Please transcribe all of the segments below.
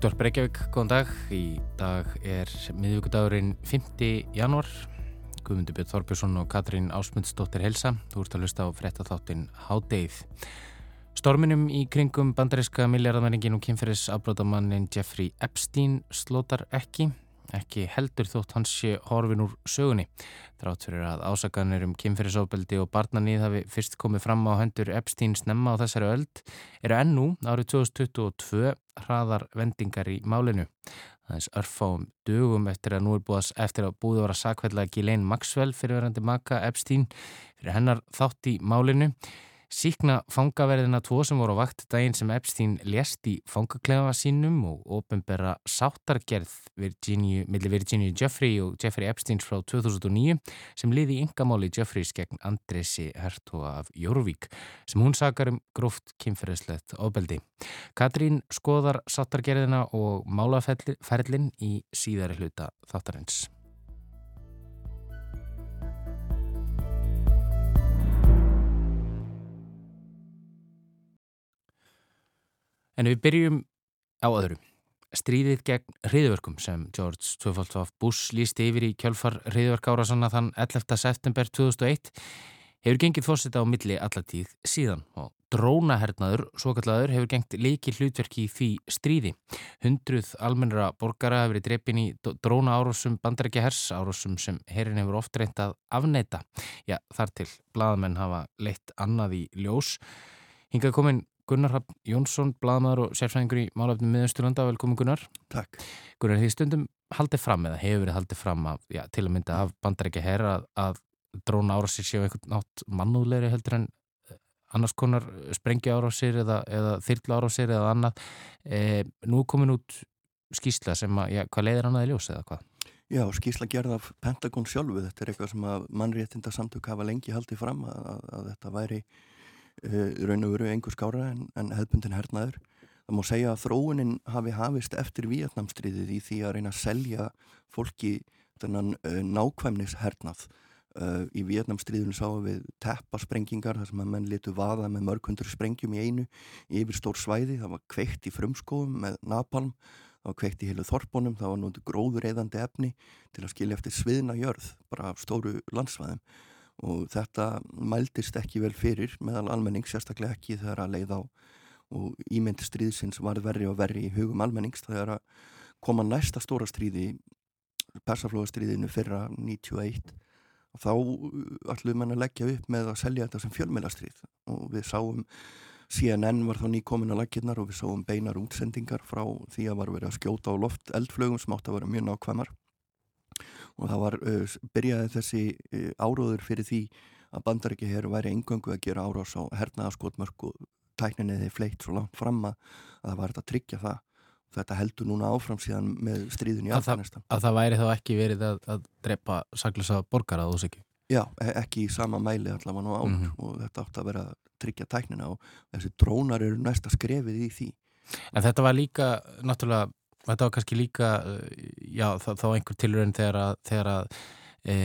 Útvar Breykjavík, góðan dag. Í dag er miðvíkudagurinn 5. januar. Guðmundur Björn Þorbjörnsson og Katrín Ásmundsdóttir Helsa. Þú ert að lusta á frettatháttin Hádeið. Storminum í kringum bandaríska miljardamenningin og kynferðis afbrótamannin Jeffrey Epstein slótar ekki ekki heldur þótt hans sé horfin úr sögunni. Drátt fyrir að ásaganir um kynferðisofbeldi og barnanýð hafi fyrst komið fram á hendur Epstein snemma á þessari öld eru ennú árið 2022 hraðar vendingar í málinu. Það er örfáum dögum eftir að nú er búið að, að búið að vera sakveðla Ghislaine Maxwell fyrirverandi maka Epstein fyrir hennar þátt í málinu. Síkna fangaverðina tvo sem voru á vakt daginn sem Epstein lést í fangaklefa sínum og ofinbera sáttargerð Virginia, millir Virginia Jeffrey og Jeffrey Epstein frá 2009 sem liði í yngamáli Jeffreys gegn Andresi Hertoga af Jórvík sem hún sakar um gróft kynferðislegt ofbeldi. Katrín skoðar sáttargerðina og málaferlin í síðari hluta þáttarins. En við byrjum á öðru. Stríðið gegn hriðverkum sem George W. Bush lísti yfir í kjölfar hriðverkára sanna þann 11. september 2001 hefur gengið fórseta á milli allatíð síðan og drónahernaður, svo kallaður, hefur gengt leiki hlutverki í því stríði. Hundruð almennra borgara hefur verið dreipin í dróna árásum bandarækja hers, árásum sem herin hefur oft reynt að afneita. Já, þar til bladamenn hafa leitt annað í ljós. Hingað komin Gunnar Hafn Jónsson, bladmaður og sérfræðingur í málafnum miðausturlanda. Velkomin Gunnar. Takk. Gunnar, því stundum haldið fram eða hefur verið haldið fram að, já, til að mynda af bandarækja herra að, að dróna árásir séu einhvern nátt mannúðleiri heldur en eh, annars konar sprengja árásir eða, eða þyrla árásir eða annað. E, nú komin út skísla sem að, já, hvað leiðir annaði ljós eða hvað? Já, skísla gerð af Pentagon sjálfu. Þetta er eitthvað sem að mannréttinda samtök hafa lengi haldið fram að, að þetta væri raun og veru einhver skára en, en hefðbundin hernaður. Það má segja að þróunin hafi hafist eftir Vietnamstríðið í því að reyna að selja fólki þennan uh, nákvæmnis hernað. Uh, í Vietnamstríðinu sáum við teppasprengingar þar sem að menn litu vaða með mörgundur sprengjum í einu yfir stór svæði. Það var kveikt í frumskóum með napalm, það var kveikt í heilu þorpunum, það var núndu gróður eðandi efni til að skilja eftir sviðna jörð bara af stóru landsvæðum og þetta mældist ekki vel fyrir meðal almenning, sérstaklega ekki þegar að leið á og ímyndi stríðsins var verri og verri í hugum almennings. Þegar að koma næsta stóra stríði persaflóðastríðinu fyrra 91 og þá ætluðum mann að leggja upp með að selja þetta sem fjölmjölastrið og við sáum CNN var þá nýkomin að laginnar og við sáum beinar útsendingar frá því að var verið að skjóta á loft eldflögum sem átt að vera mjög nákvæmar og það var, uh, byrjaði þessi uh, áróður fyrir því að bandarækja hér væri engöngu að gera árás á hernaðaskotmörk og tækninniði fleitt svo langt fram að, að það var þetta að tryggja það þetta heldur núna áfram síðan með stríðun í Afganistan. Að það væri þá ekki verið að, að drepa saglisa borgar að ósiki? Já, e, ekki í sama mæli allavega nú áður mm -hmm. og þetta átt að vera að tryggja tæknina og þessi drónar eru næsta skrefið í því. En þetta var líka náttúrulega þetta var kannski líka eh, já, þá, þá einhver tilurinn þegar að, þegar að e,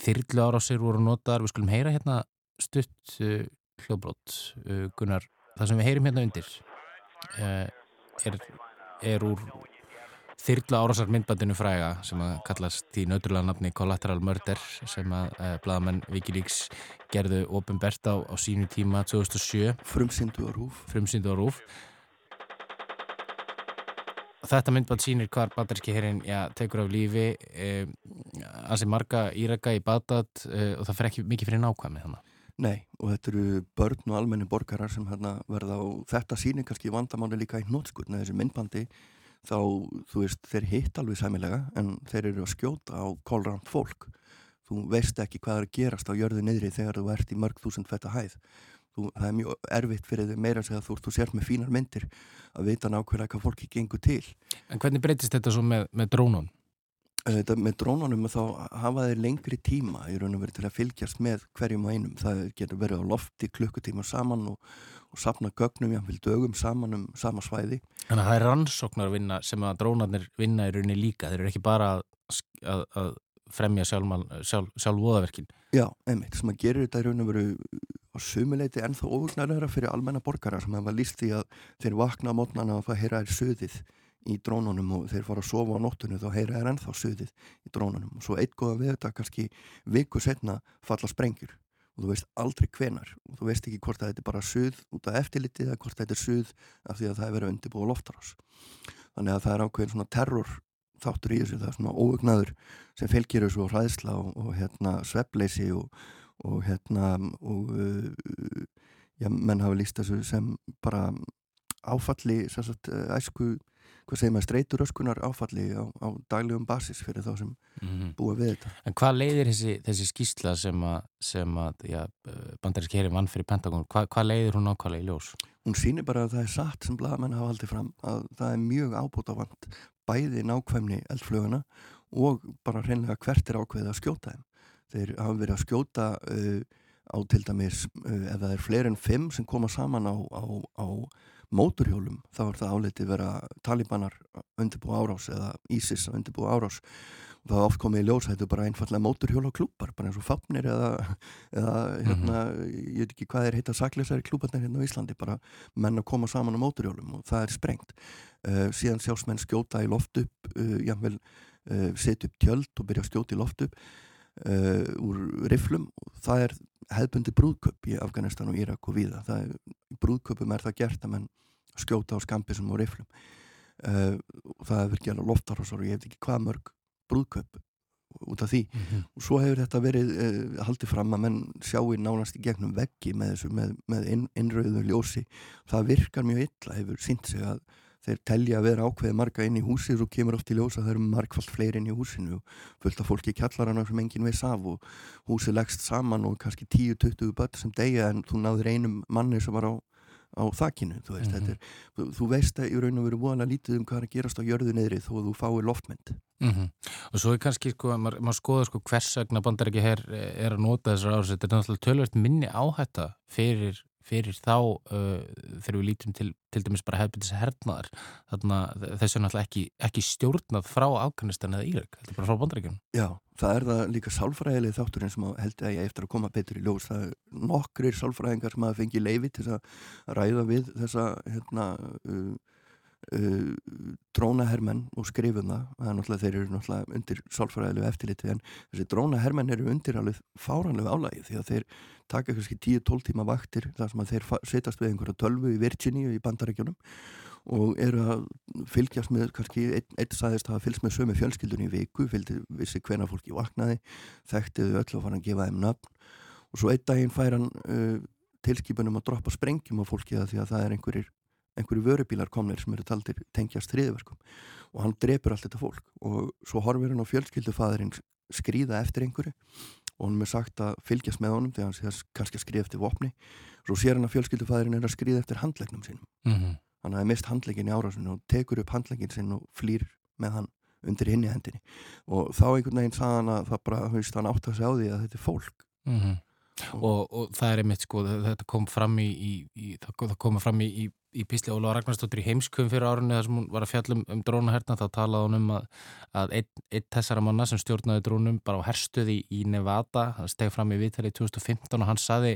þyrrlu árásir voru notaðar, við skulum heyra hérna stutt uh, hljóðbrót uh, Gunnar, það sem við heyrim hérna undir uh, er, er úr þyrrlu árásar myndbandinu fræga sem að kallast í nöturlega nafni Collateral Murder sem að bladamenn Wikileaks gerðu ofinbert á, á sínu tíma 2007 Frumsyndu á Rúf Frumsyndu á Rúf Þetta myndband sýnir hvar batarski herrin tekur af lífi eh, sem marga íraka í Batat eh, og það fer ekki mikið fyrir nákvæmið þannig. Nei og þetta eru börn og almenni borgarar sem hérna verða á þetta sýnir kannski vandamáli líka í nótskurð með þessi myndbandi þá þú veist þeir hitt alveg sæmilega en þeir eru að skjóta á kólrand fólk. Þú veist ekki hvað er að gerast á jörðu niðri þegar þú ert í mörg þúsund fetta hæð þú, það er mjög erfitt fyrir þau meira að þú og sér með fínar myndir að vita nákvæmlega hvað fólki gengur til. En hvernig breytist þetta svo með, með drónun? Þetta með drónunum þá hafa þeir lengri tíma í raun og verið til að fylgjast með hverjum og einum. Það getur verið á lofti klukkutíma saman og, og sapna gögnum jáfnveil dögum saman um sama svæði. Þannig að það er rannsóknar vinna sem að drónarnir vinna í rauninni líka. Þeir eru ekki bara að, að, að fremja sjálf, sjálf, sjálf voðaverkin. Já, einmitt, sem að gera þetta í raun og veru á sumuleiti ennþá óvögnarlegra fyrir almenna borgara sem hefa líst því að þeir vakna á mótnana og það heyra er söðið í drónunum og þeir fara að sofa á nóttunni þá heyra er ennþá suðið í drónunum. Og svo eitt góða við þetta kannski viku setna falla sprengjur. Og þú veist aldrei hvenar og þú veist ekki hvort að þetta er bara suð út af eftirlitið eða hvort þetta er suð af því að það er verið undirbúið loftarás þannig að það er ákveðin svona terror þáttur í þessu, það er svona óugnaður sem fylgir þessu og hræðsla og, og hérna sveppleysi og, og hérna og uh, já, menn hafa líst þessu sem bara áfalli sagt, æsku hvað segir maður, streyturöskunar áfalli á, á daglegum basis fyrir þá sem mm -hmm. búa við þetta. En hvað leiðir þessi, þessi skýrsla sem að, að ja, bandaríski herri vann fyrir Pentagon, Hva, hvað leiðir hún ákvæmlega í ljós? Hún sýnir bara að það er satt sem blagamenn hafa haldið fram að það er mjög ábútafant bæði nákvæmni eldflöguna og bara reynlega hvert er ákveðið að skjóta þeim. Þeir hafa verið að skjóta uh, á til dæmis uh, ef það er fleiri en fimm sem koma saman á, á, á móturhjólum þá er það áleitið vera talibanar undirbúa árás eða ISIS undirbúa árás. Og það oft komið í ljós þetta er bara einfallega móturhjóla klúpar bara eins og fapnir eða, eða hérna, -hmm. ég veit ekki hvað er heita sakleisari klúparnir hérna á Íslandi bara menn að koma saman á móturhjólum og það er sprengt. Uh, síðan sjásmenn skjóta í loft upp uh, jáfnvel uh, setja upp tjöld og byrja að skjóta í loft upp úr riflum og það er hefðbundi brúðköp í Afganistan og Írak og viða er, brúðköpum er það gert að menn skjóta á skampisum og riflum uh, og það hefur gerað loftarhásar og ég veit ekki hvað mörg brúðköp út af því. Mm -hmm. og svo hefur þetta verið uh, haldið fram að menn sjáu nánast í gegnum veggi með þessu með, með inn, innröðu ljósi. Það virkar mjög illa, hefur sínt sig að þeir telja að vera ákveði marga inn í húsi og kemur oft í ljósa að það eru margfald fleiri inn í húsinu og fullt af fólki kjallarana sem enginn veist af og húsi leggst saman og kannski 10-20 börn sem degja en þú náður einum manni sem var á á þakkinu, þú veist, mm -hmm. er, þú, þú veist að í raun og veru voðalega lítið um hvað er að gerast á jörðu neyri þó að þú fái loftmynd mm -hmm. Og svo er kannski, sko, maður, maður skoður sko hvers vegna bandar ekki hér er að nota þessar þetta er náttúrulega tölvöld minni áhætta fyrir fyrir þá uh, þegar við lítum til, til dæmis bara hefðbyrðis hernaðar þannig að þessu er náttúrulega ekki, ekki stjórnað frá Afganistan eða Írak, þetta er bara frá bandaríkjum Já, það er það líka sálfræðileg þátturinn sem held að ég eftir að koma betur í ljós. Það er nokkrir sálfræðingar sem hafa fengið leiði til að ræða við þessa hérna Uh, drónahermenn og skrifuna þeir eru náttúrulega undir sálfræðilegu eftirliti en þessi drónahermenn eru undir alveg fáranlegu álægi því að þeir taka kannski 10-12 tíma vaktir þar sem að þeir setjast við einhverja tölvu í Virginia í bandarækjunum og eru að fylgjast með kannski eitt, sæðist að fylgst með sömu fjölskyldunni í viku, fylgdi vissi hvena fólki vaknaði, þekktiðu öll og fara að gefa þeim nöfn og svo einn daginn fær hann uh, tilskipunum að droppa sprengjum á fólki að því að það er einhverjir einhverju vörubílar komnir sem eru taldir tengjast þriðverkum og hann drefur allt þetta fólk. Og svo horfir hann á fjölskyldufæðurinn skrýða eftir einhverju og hann er sagt að fylgjast með honum þegar hann sé að kannski að skriða eftir vopni. Svo sér hann að fjölskyldufæðurinn er að skriða eftir handlegnum sínum. Mm -hmm. hann hafi mist handlegin í árásinu og tekur upp handlegin sin og flýr með hann undir hinni hendinni. Og þá einhvern veginn sagði hann að það bara, hann átt að segja á því að þetta er fólk. Mm -hmm. Og, og það er einmitt sko, þetta kom fram í, í, í það kom fram í í písli Óla Ragnarstóttir í heimskum fyrir árunni þar sem hún var að fjallum um drónaherna þá talaði hún um að, að einn ein þessara manna sem stjórnaði drónum bara á herstuði í Nevada, það steg fram í viðtali í 2015 og hann saði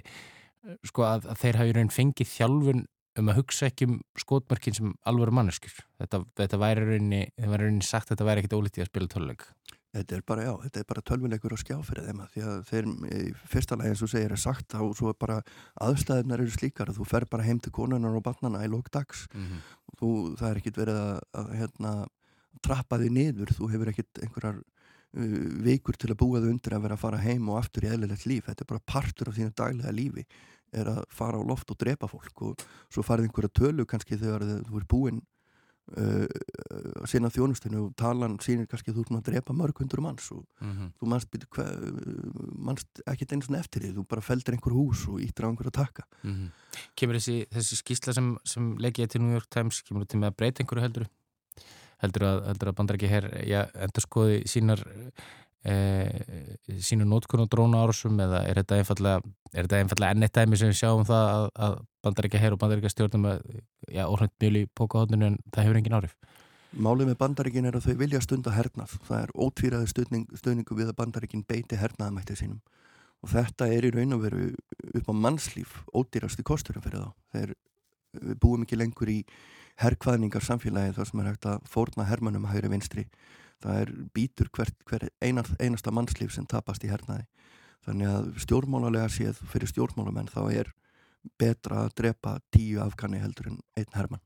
sko að, að þeir hafi raun fengið þjálfun um að hugsa ekki um skotmörkin sem alvöru manneskjur. Þetta, þetta væri rauninni, það væri rauninni sagt að þetta væri ekkit ólítið að spila töluleik. Þetta er bara, já, þetta er bara tölvuleikur að skjá fyrir þeim að því að þeir, fyrsta lagi eins og segir er sagt á, svo er bara aðstæðunar eru slíkar að þú fer bara heim til konunar og barnana í lókdags mm -hmm. og þú, það er ekkit verið að, að hérna, trappa þig niður, þú hefur ekkit einhverjar uh, vikur til að búa þig undir að vera að fara heim og aftur í eðlilegt líf, þetta er bara partur af þínu daglega lífi er að fara á loft og drepa fólk og svo farið einhverja tölu kannski þegar þú er búinn Uh, sinna þjónustinu og talan sínir kannski að þú er að drepa mörg hundur manns og mm -hmm. þú mannst, mannst ekkert eins og eftir því þú bara feldir einhver hús og ítir á einhver að taka mm -hmm. Kemur þessi, þessi skísla sem, sem leggja til New York Times kemur þetta með að breyta einhverju heldur heldur að, heldur að bandar ekki hér ja, endur skoði sínar sínu nótkunn og drónu árásum eða er þetta einfallega þetta einfallega ennett dæmi sem við sjáum það að, að bandaríkja herr og bandaríkja stjórnum já, orðnönd mjöl í pókahotninu en það hefur engin árif Málið með bandaríkin er að þau vilja stunda hernað. Það er ótvíraði stöðning, stöðningu við að bandaríkin beiti hernaðamættið sínum. Og þetta er í raun og veru upp á mannslíf ódýrasti kosturum fyrir þá. Þeir, við búum ekki lengur í herrkvaðningar samfélagi þar sem er hægt að fórna hermönum að hægri vinstri það er býtur hver, hver einar, einasta mannslíf sem tapast í hernaði. Þannig að stjórnmálarlega séð fyrir stjórnmálamenn þá er betra að drepa tíu afganni heldur en einn herman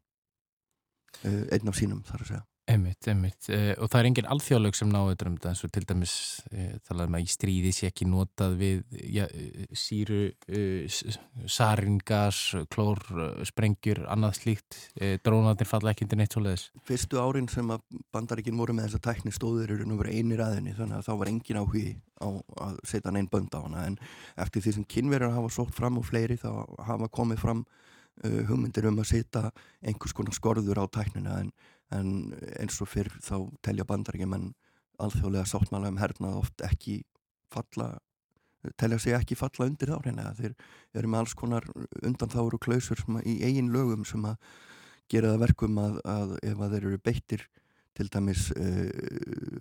eh, einn af sínum þar að segja Einmitt, einmitt. Uh, og það er engin alþjóðlög sem náður um þetta eins og til dæmis uh, talaðum að í stríði sé ekki notað við ja, síru, uh, saringas, klór, sprengjur, annað slíkt. Drónatir falla ekki undir neitt svo leiðis. Fyrstu árin sem að bandaríkinn voru með þessa tækni stóður eru nú verið einir aðinni þannig að þá var engin áhugi á að setja neinn bönd á hana en eftir því sem kynverjar hafa sótt fram og fleiri þá hafa komið fram hugmyndir um að setja einhvers konar skorður á tæknina en en eins og fyrr þá telja bandarækjum en alþjóðlega sáttmála um hernað oft ekki falla telja sig ekki falla undir þá reyna þeir eru með alls konar undan þáru og klausur í eigin lögum sem að gera það verkum að, að ef að þeir eru beittir til dæmis uh,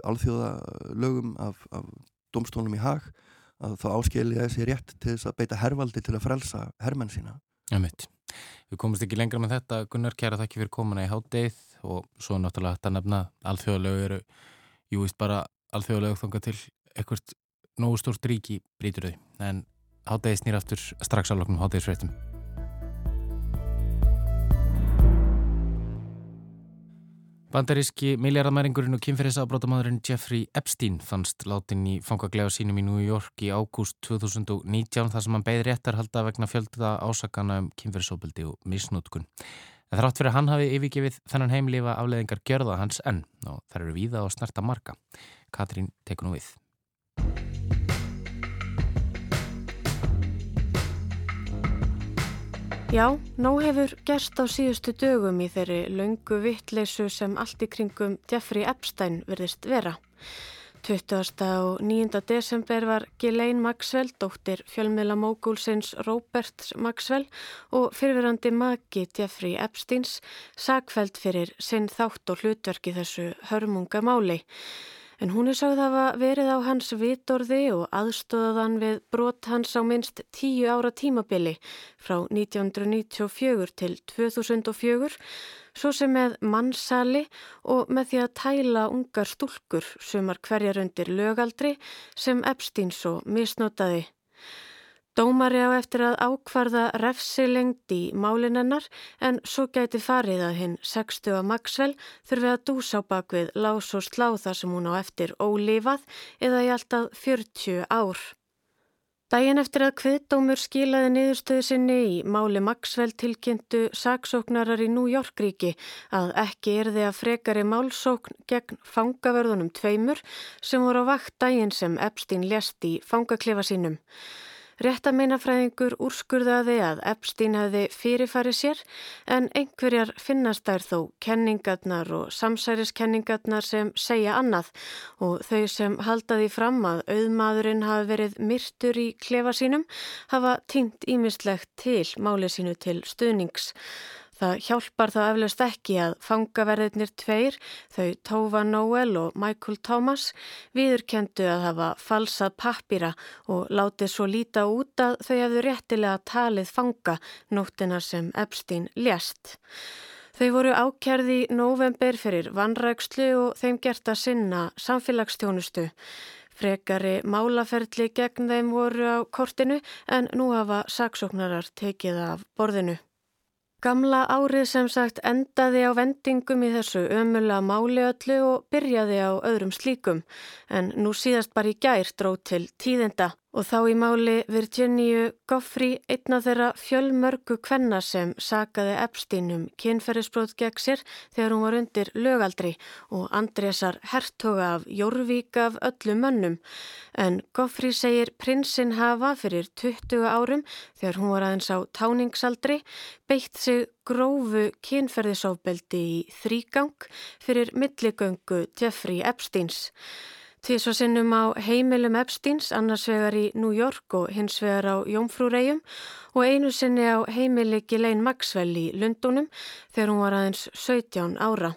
alþjóðalögum af, af domstólum í hag að þá áskilja þessi rétt til þess að beita hervaldi til að frelsa hermenn sína. Ja, Við komumst ekki lengra með þetta. Gunnar, kæra þakki fyrir komuna í hátdeið og svo náttúrulega þetta nefna alþjóðalögu eru, jú veist bara alþjóðalögu þonga til ekkert nógu stórt ríki brítur þau en hátæði snýr aftur strax á loknum hátæðisfréttum Bandaríski miljardamæringurinn og kynferðisafbrótamadurinn Jeffrey Epstein fannst látin í fangaglega sínum í New York í ágúst 2019 þar sem hann beði réttar halda vegna fjölda ásakana um kynferðisofbildi og misnótkun. En þrátt fyrir að hann hafi yfirgefið þennan heimlifa afleðingar gjörða hans enn og þær eru víða og snerta marga. Katrín tekur nú við. Já, nóg hefur gerst á síðustu dögum í þeirri laungu vittleysu sem allt í kringum Jeffrey Epstein verðist vera. 20. og 9. desember var Ghislaine Maxwell, dóttir fjölmiðla mógúlsins Robert Maxwell og fyrirverandi maki Jeffrey Epsteins sagfælt fyrir sinn þátt og hlutverki þessu hörmunga máli. En hún er sagð að hafa verið á hans vitorði og aðstóðaðan við brot hans á minst tíu ára tímabili frá 1994 til 2004 svo sem með mannsali og með því að tæla ungar stúlkur sumar hverjar undir lögaldri sem Epstein svo misnotaði. Dómari á eftir að ákvarða refsilengd í málinennar en svo gæti farið að hinn 60 að Maxwell þurfi að dúsa á bakvið lás og slá þar sem hún á eftir ólífað eða í alltaf 40 ár. Dægin eftir að kviðdómur skilaði niðurstöðu sinni í máli Maxwell tilkynntu saksóknarar í New York ríki að ekki erði að frekari málsókn gegn fangavörðunum tveimur sem voru á vakt dægin sem Epstein lést í fangaklefa sínum. Réttameinafræðingur úrskurðaði að Epstein hefði fyrirfæri sér en einhverjar finnast þær þó kenningarnar og samsæriskenningarnar sem segja annað og þau sem haldaði fram að auðmaðurinn hafi verið myrtur í klefa sínum hafa týnt ímislegt til máli sínu til stuðnings. Það hjálpar þá eflaust ekki að fangaverðirnir tveir, þau Tófa Nóel og Michael Thomas, viðurkendu að hafa falsað pappýra og látið svo líta út að þau hefðu réttilega talið fanga nóttina sem Epstein lést. Þau voru ákjærði í november fyrir vanrækslu og þeim gert að sinna samfélagstjónustu. Frekari málaferðli gegn þeim voru á kortinu en nú hafa saksóknarar tekið af borðinu. Gamla árið sem sagt endaði á vendingum í þessu ömulega máli öllu og byrjaði á öðrum slíkum. En nú síðast bara í gær dróð til tíðenda og þá í máli Virginia Goffrey, einna þeirra fjölmörgu kvenna sem sagaði Epsteinum kynferðisbrót gegn sér þegar hún var undir lögaldri og Andrésar hertoga af Jórvík af öllu mönnum. En Goffrey segir prinsinn hafa fyrir 20 árum þegar hún var aðeins á táningsaldri beitt sig grófu kynferðisofbeldi í þrýgang fyrir milligöngu Jeffrey Epsteins. Tísva sinnum á heimilum Epsteins, annars vegar í New York og hins vegar á Jómfrúregjum og einu sinni á heimili Ghislaine Maxwell í Lundunum þegar hún var aðeins 17 ára.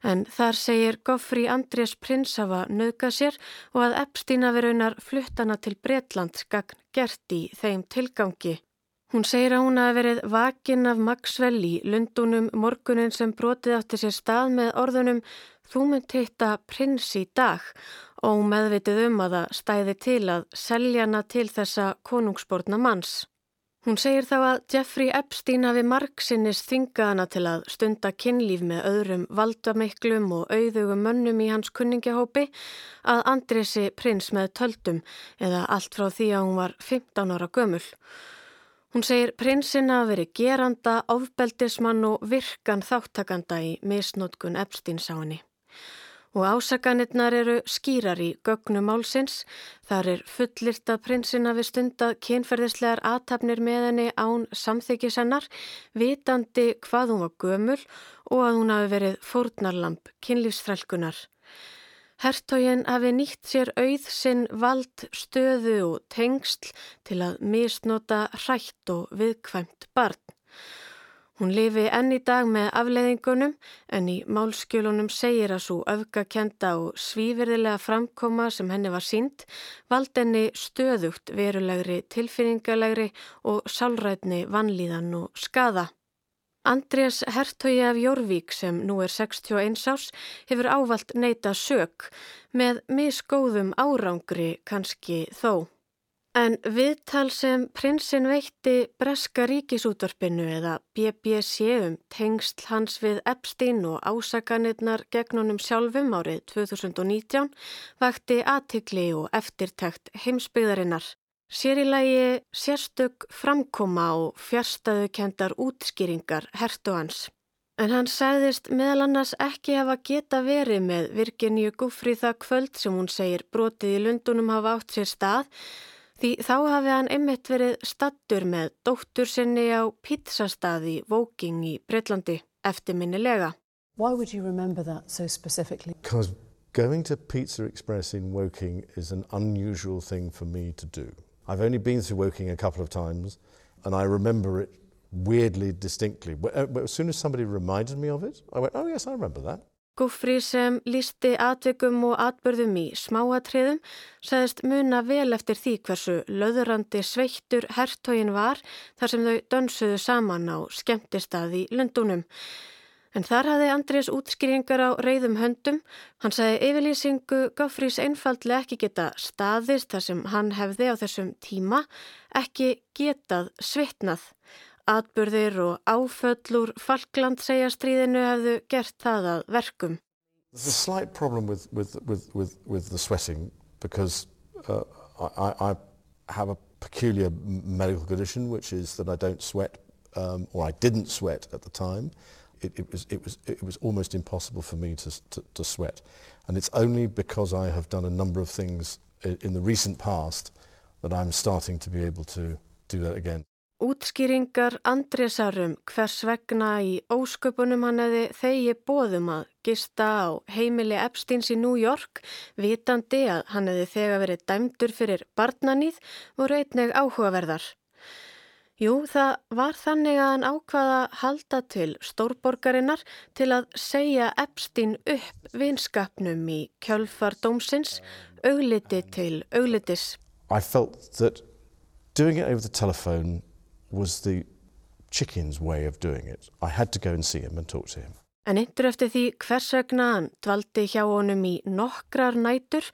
En þar segir Goffrey Andrés prins hafa nöðgað sér og að Epstein hafi raunar fluttana til Breitland skagn gert í þeim tilgangi. Hún segir að hún hafi verið vakin af Maxwell í Lundunum morgunin sem brotið átti sér stað með orðunum Þú mynd hitta prins í dag og meðvitið um að það stæði til að selja hana til þessa konungsborna manns. Hún segir þá að Jeffrey Epstein hafi margsinnis þingað hana til að stunda kynlíf með öðrum valdamiklum og auðugum mönnum í hans kunningjahópi að Andresi prins með töldum eða allt frá því að hún var 15 ára gömul. Hún segir prinsina að veri geranda, ofbeldismann og virkan þáttakanda í misnótkun Epstein-sáni. Og ásaganirnar eru skýrar í gögnum málsins. Þar er fullirt að prinsina við stundað kynferðislegar aðtapnir með henni án samþyggisennar, vitandi hvað hún var gömul og að hún hafi verið fórnarlamp kynlífsfrælkunar. Hertógin hafi nýtt sér auð sinn vald, stöðu og tengsl til að misnota hrætt og viðkvæmt barn. Hún lifi enn í dag með afleiðingunum en í málskjölunum segir að svo öfgakenda og svíverðilega framkoma sem henni var sínt vald henni stöðugt verulegri, tilfinningalegri og sálrætni vannlíðan og skada. Andrés Hertói af Jórvík sem nú er 61 ás hefur ávalt neyta sög með misgóðum árangri kannski þó. En viðtal sem prinsinn veitti Breska ríkisútvarpinu eða BBC um tengsl hans við Epstein og ásakanirnar gegn honum sjálfum árið 2019 vakti aðtikli og eftirtækt heimsbyggðarinnar. Sér í lagi sérstök framkoma og fjärstaðukendar útskýringar hertu hans. En hann sagðist meðal annars ekki hafa geta verið með Virginíu Guffri það kvöld sem hún segir brotið í Lundunum hafa átt sér stað því þá hafi hann einmitt verið stattur með dóttur sinni á pizzastaði Woking í Breitlandi eftirminnilega. Why would you remember that so specifically? Because going to Pizza Express in Woking is an unusual thing for me to do. I've only been through Woking a couple of times and I remember it weirdly distinctly. Uh, but as soon as somebody reminded me of it, I went, oh yes, I remember that. Guffri sem lísti atvikum og atbörðum í smáatriðum sagðist muna vel eftir því hversu löðurandi sveittur hertógin var þar sem þau dönsuðu saman á skemmtistað í Lundunum. En þar hafði Andrés útskýringar á reyðum höndum. Hann sagði yfirlýsingu Gáfrís einfaldlega ekki geta staðist þar sem hann hefði á þessum tíma ekki getað svitnað. Atburðir og hefðu gert það að verkum. Slight problem with, with, with, with, the sweating because uh, I, I have a peculiar medical condition which is that I don't sweat um, or I didn't sweat at the time. it, it, was, it, was, it was almost impossible for me to, to, to sweat. And it's only because I have done a number of things in, in the recent past that I'm starting to be able to do that again. Útskýringar Andrésarum hvers vegna í ósköpunum hann hefði þegi bóðum að gista á heimili Epsteins í New York vitandi að hann hefði þega verið dæmdur fyrir barnanýð voru einnig áhugaverðar. Jú, það var þannig að hann ákvaða halda til stórborgarinnar til að segja Epstein upp vinskapnum í kjölfardómsins, augliti til auglitis. I felt that doing it over the telephone was the chicken's way of doing it. I had to go and see him and talk to him. En yndur eftir því hvers vegna hann dvaldi hjá honum í nokkrar nætur,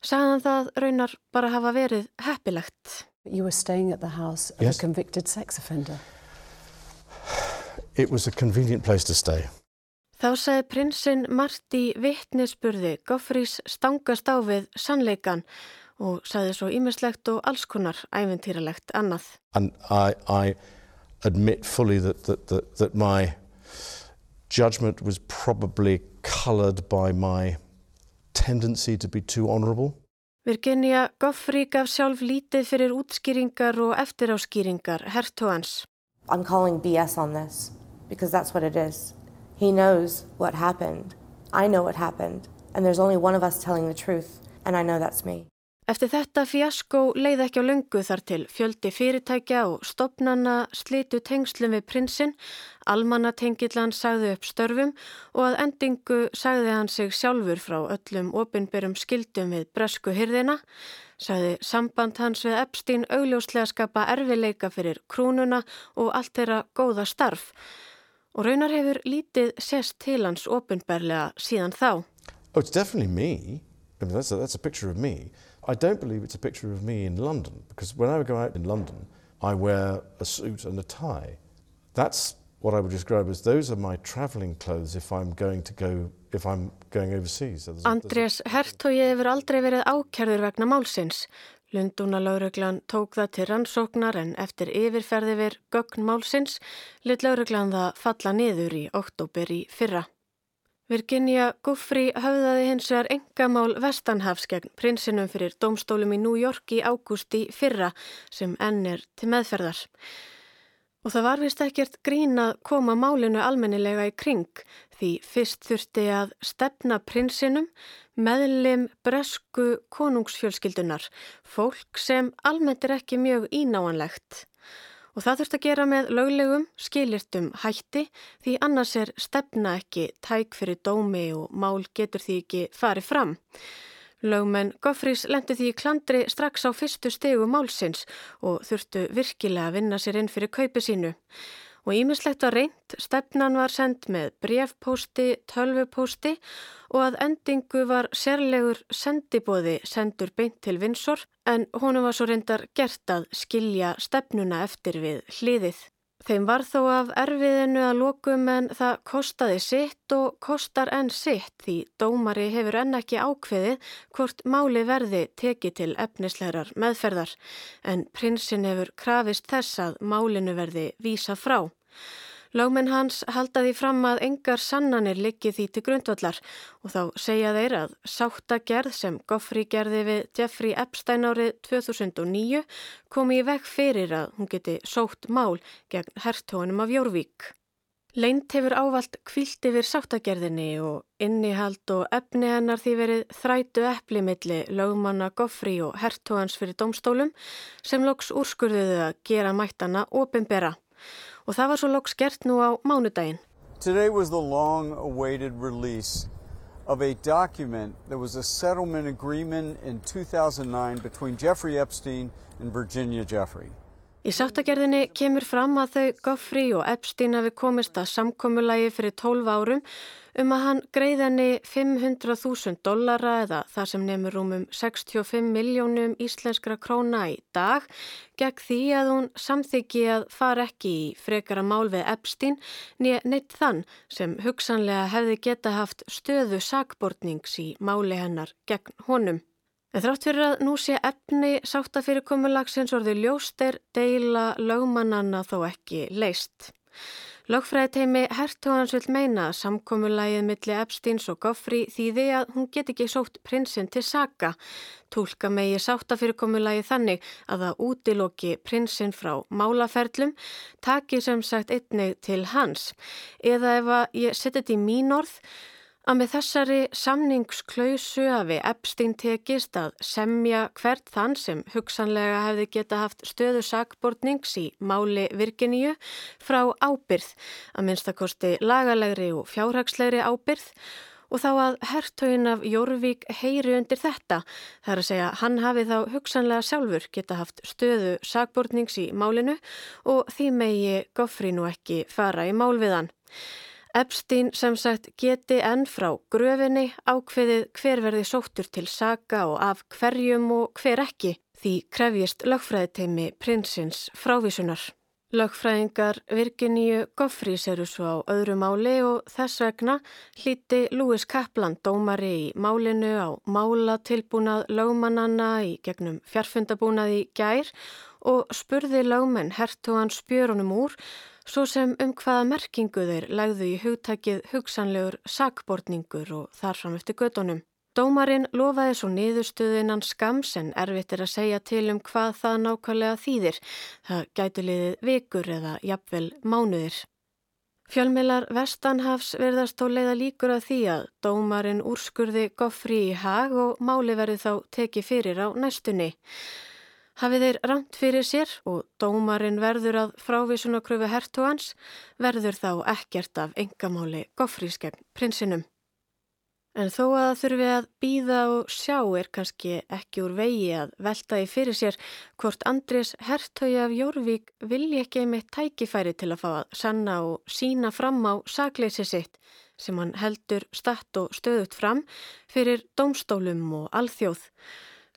sagðan það raunar bara hafa verið heppilegt. You were staying at the house of yes. a convicted sex offender. It was a convenient place to stay. Þá sagði prinsinn Marti vittnesburði Goffrís stangast á við sannleikan og sagði svo ímislegt og allskunnar æventýralegt annað. And I, I admit fully that, that, that, that my judgment was probably coloured by my tendency to be too honourable. Virginia Goffrey gaf sjálf lítið fyrir útskýringar og eftiráskýringar hertóans. I'm calling BS on this because that's what it is. He knows what happened. I know what happened. And there's only one of us telling the truth and I know that's me. Eftir þetta fjasko leið ekki á lungu þar til fjöldi fyrirtækja og stopnana slitu tengslum við prinsinn, almannatengillan sagði upp störfum og að endingu sagði hann sig sjálfur frá öllum opinberum skildum við bresku hyrðina, sagði samband hans við Epstein augljóslega skapa erfileika fyrir krúnuna og allt þeirra góða starf og raunar hefur lítið sest til hans opinberlega síðan þá. Oh, it's definitely me. I mean, that's a, that's a picture of me. I don't believe it's a picture of me in London because when I go out in London, I wear a suit and a tie. That's what I would describe as those are my travelling clothes if I'm going to go, if I'm going overseas. Andrés Hertogi hefur aldrei verið ákjærður vegna málsins. Lundúna lauruglan tók það til rannsóknar en eftir yfirferði við gögn málsins lit lauruglan það falla niður í oktober í fyrra. Virginia Guffrey höfðaði hins vegar engamál Vestanhafs gegn prinsinum fyrir domstólum í New York í ágústi fyrra sem enn er til meðferðar. Og það var vist ekkert grín að koma málinu almennilega í kring því fyrst þurfti að stefna prinsinum meðlim bresku konungsfjölskyldunar, fólk sem almennt er ekki mjög ínáanlegt. Og það þurft að gera með löglegum, skilirtum hætti því annars er stefna ekki tæk fyrir dómi og mál getur því ekki farið fram. Lögmenn Goffrís lendi því klandri strax á fyrstu stegu málsins og þurftu virkilega að vinna sér inn fyrir kaupi sínu og ímislegt var reynd, stefnan var sendt með brefpósti, tölvupósti og að endingu var sérlegur sendibóði sendur beint til vinsor en honum var svo reyndar gert að skilja stefnuna eftir við hliðið. Þeim var þó af erfiðinu að lokum en það kostaði sitt og kostar enn sitt því dómari hefur enn ekki ákveðið hvort máli verði tekið til efnislegar meðferðar en prinsin hefur krafist þess að málinu verði vísa frá. Láminn hans haldaði fram að engar sannanir likið því til grundvallar og þá segja þeir að sáttagerð sem Goffrey gerði við Jeffrey Epstein árið 2009 komi í veg fyrir að hún geti sótt mál gegn hertónum af Jórvík. Leint hefur ávalt kvilt yfir sáttagerðinni og innihald og efni hennar því verið þrætu eplimilli lögmanna Goffrey og hertóhans fyrir domstólum sem loks úrskurðuðu að gera mættana ofinbera og það var svo loks gert nú á mánudaginn. Today was the long awaited release of a document that was a settlement agreement in 2009 between Jeffrey Epstein and Virginia Jeffrey. Í sáttagerðinni kemur fram að þau Goffrey og Epstein hafi komist að samkommulagi fyrir 12 árum um að hann greið henni 500.000 dollara eða það sem nefnur rúmum 65 miljónum íslenskra króna í dag gegn því að hún samþyggi að fara ekki í frekara mál við Epstein nýja neitt þann sem hugsanlega hefði geta haft stöðu sakbortnings í máli hennar gegn honum. En þrátt fyrir að nú sé efni sáttafyrirkomulagsins orði ljóst er deila lögmannanna þó ekki leist. Lögfræðiteimi Hertóhans vil meina að samkomulægið milli Epsteins og Goffrey þýði að hún get ekki sótt prinsinn til saga. Tólka megi sáttafyrirkomulægið þannig að það útiloki prinsinn frá málaferlum, taki sem sagt einnig til hans. Eða ef að ég setja þetta í mín orð, að með þessari samningsklausu hafi Epstein tekist að semja hvert þann sem hugsanlega hefði geta haft stöðu sakbortnings í máli Virginíu frá ábyrð, að minnstakosti lagalegri og fjárhagslegri ábyrð og þá að hertögin af Jórvík heyri undir þetta. Það er að segja hann hafi þá hugsanlega sjálfur geta haft stöðu sakbortnings í málinu og því megi Goffri nú ekki fara í mál við hann. Epstein sem sagt geti enn frá gröfinni ákveðið hver verði sóttur til saga og af hverjum og hver ekki því krefjist lögfræðiteimi prinsins frávísunar. Lögfræðingar Virginíu Goffrís eru svo á öðru máli og þess vegna hlíti Lewis Kaplan dómari í málinu á málatilbúnað lögmannanna í gegnum fjarfundabúnað í gær og spurði lögmenn hertugan spjörunum úr svo sem um hvaða merkingu þeir legðu í hugtakið hugsanlegur sakbortningur og þarfram eftir gödunum. Dómarinn lofaði svo niðurstöðunan skams en erfitt er að segja til um hvað það nákvæmlega þýðir. Það gætu liðið vikur eða jafnvel mánuðir. Fjölmilar Vestanhafs verðast þó leiða líkur að því að dómarinn úrskurði goffri í hag og máli verði þá tekið fyrir á næstunni. Hafið þeir ramt fyrir sér og dómarinn verður að frávísunakröfu hertugans verður þá ekkert af engamáli goffrískegn prinsinum. En þó að það þurfi að býða og sjá er kannski ekki úr vegi að velta í fyrir sér hvort Andrés hertögi af Jórvík vilji ekki einmitt tækifæri til að fá að sanna og sína fram á sakleysi sitt sem hann heldur statt og stöðut fram fyrir domstólum og alþjóð.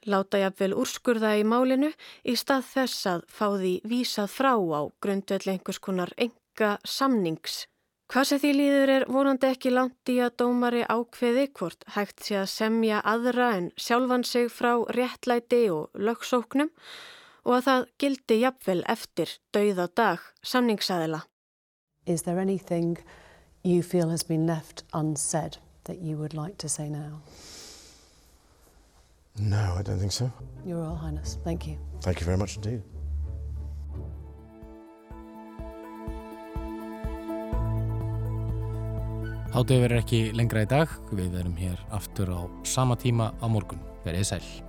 Láta jafnvel úrskurða í málinu í stað þess að fá því vísað frá á grundvelli einhvers konar enga samnings. Hvað sem því líður er vonandi ekki langt í að dómari ákveði hvort hægt sé að semja aðra en sjálfan sig frá réttlæti og lögsóknum og að það gildi jafnvel eftir dauða dag samningsæðila. Is there anything you feel has been left unsaid that you would like to say now? No, I don't think so. Your Royal Highness, thank you. Thank you very much indeed. Hátið verður ekki lengra í dag, við erum hér aftur á sama tíma á morgun. Verðið sæl.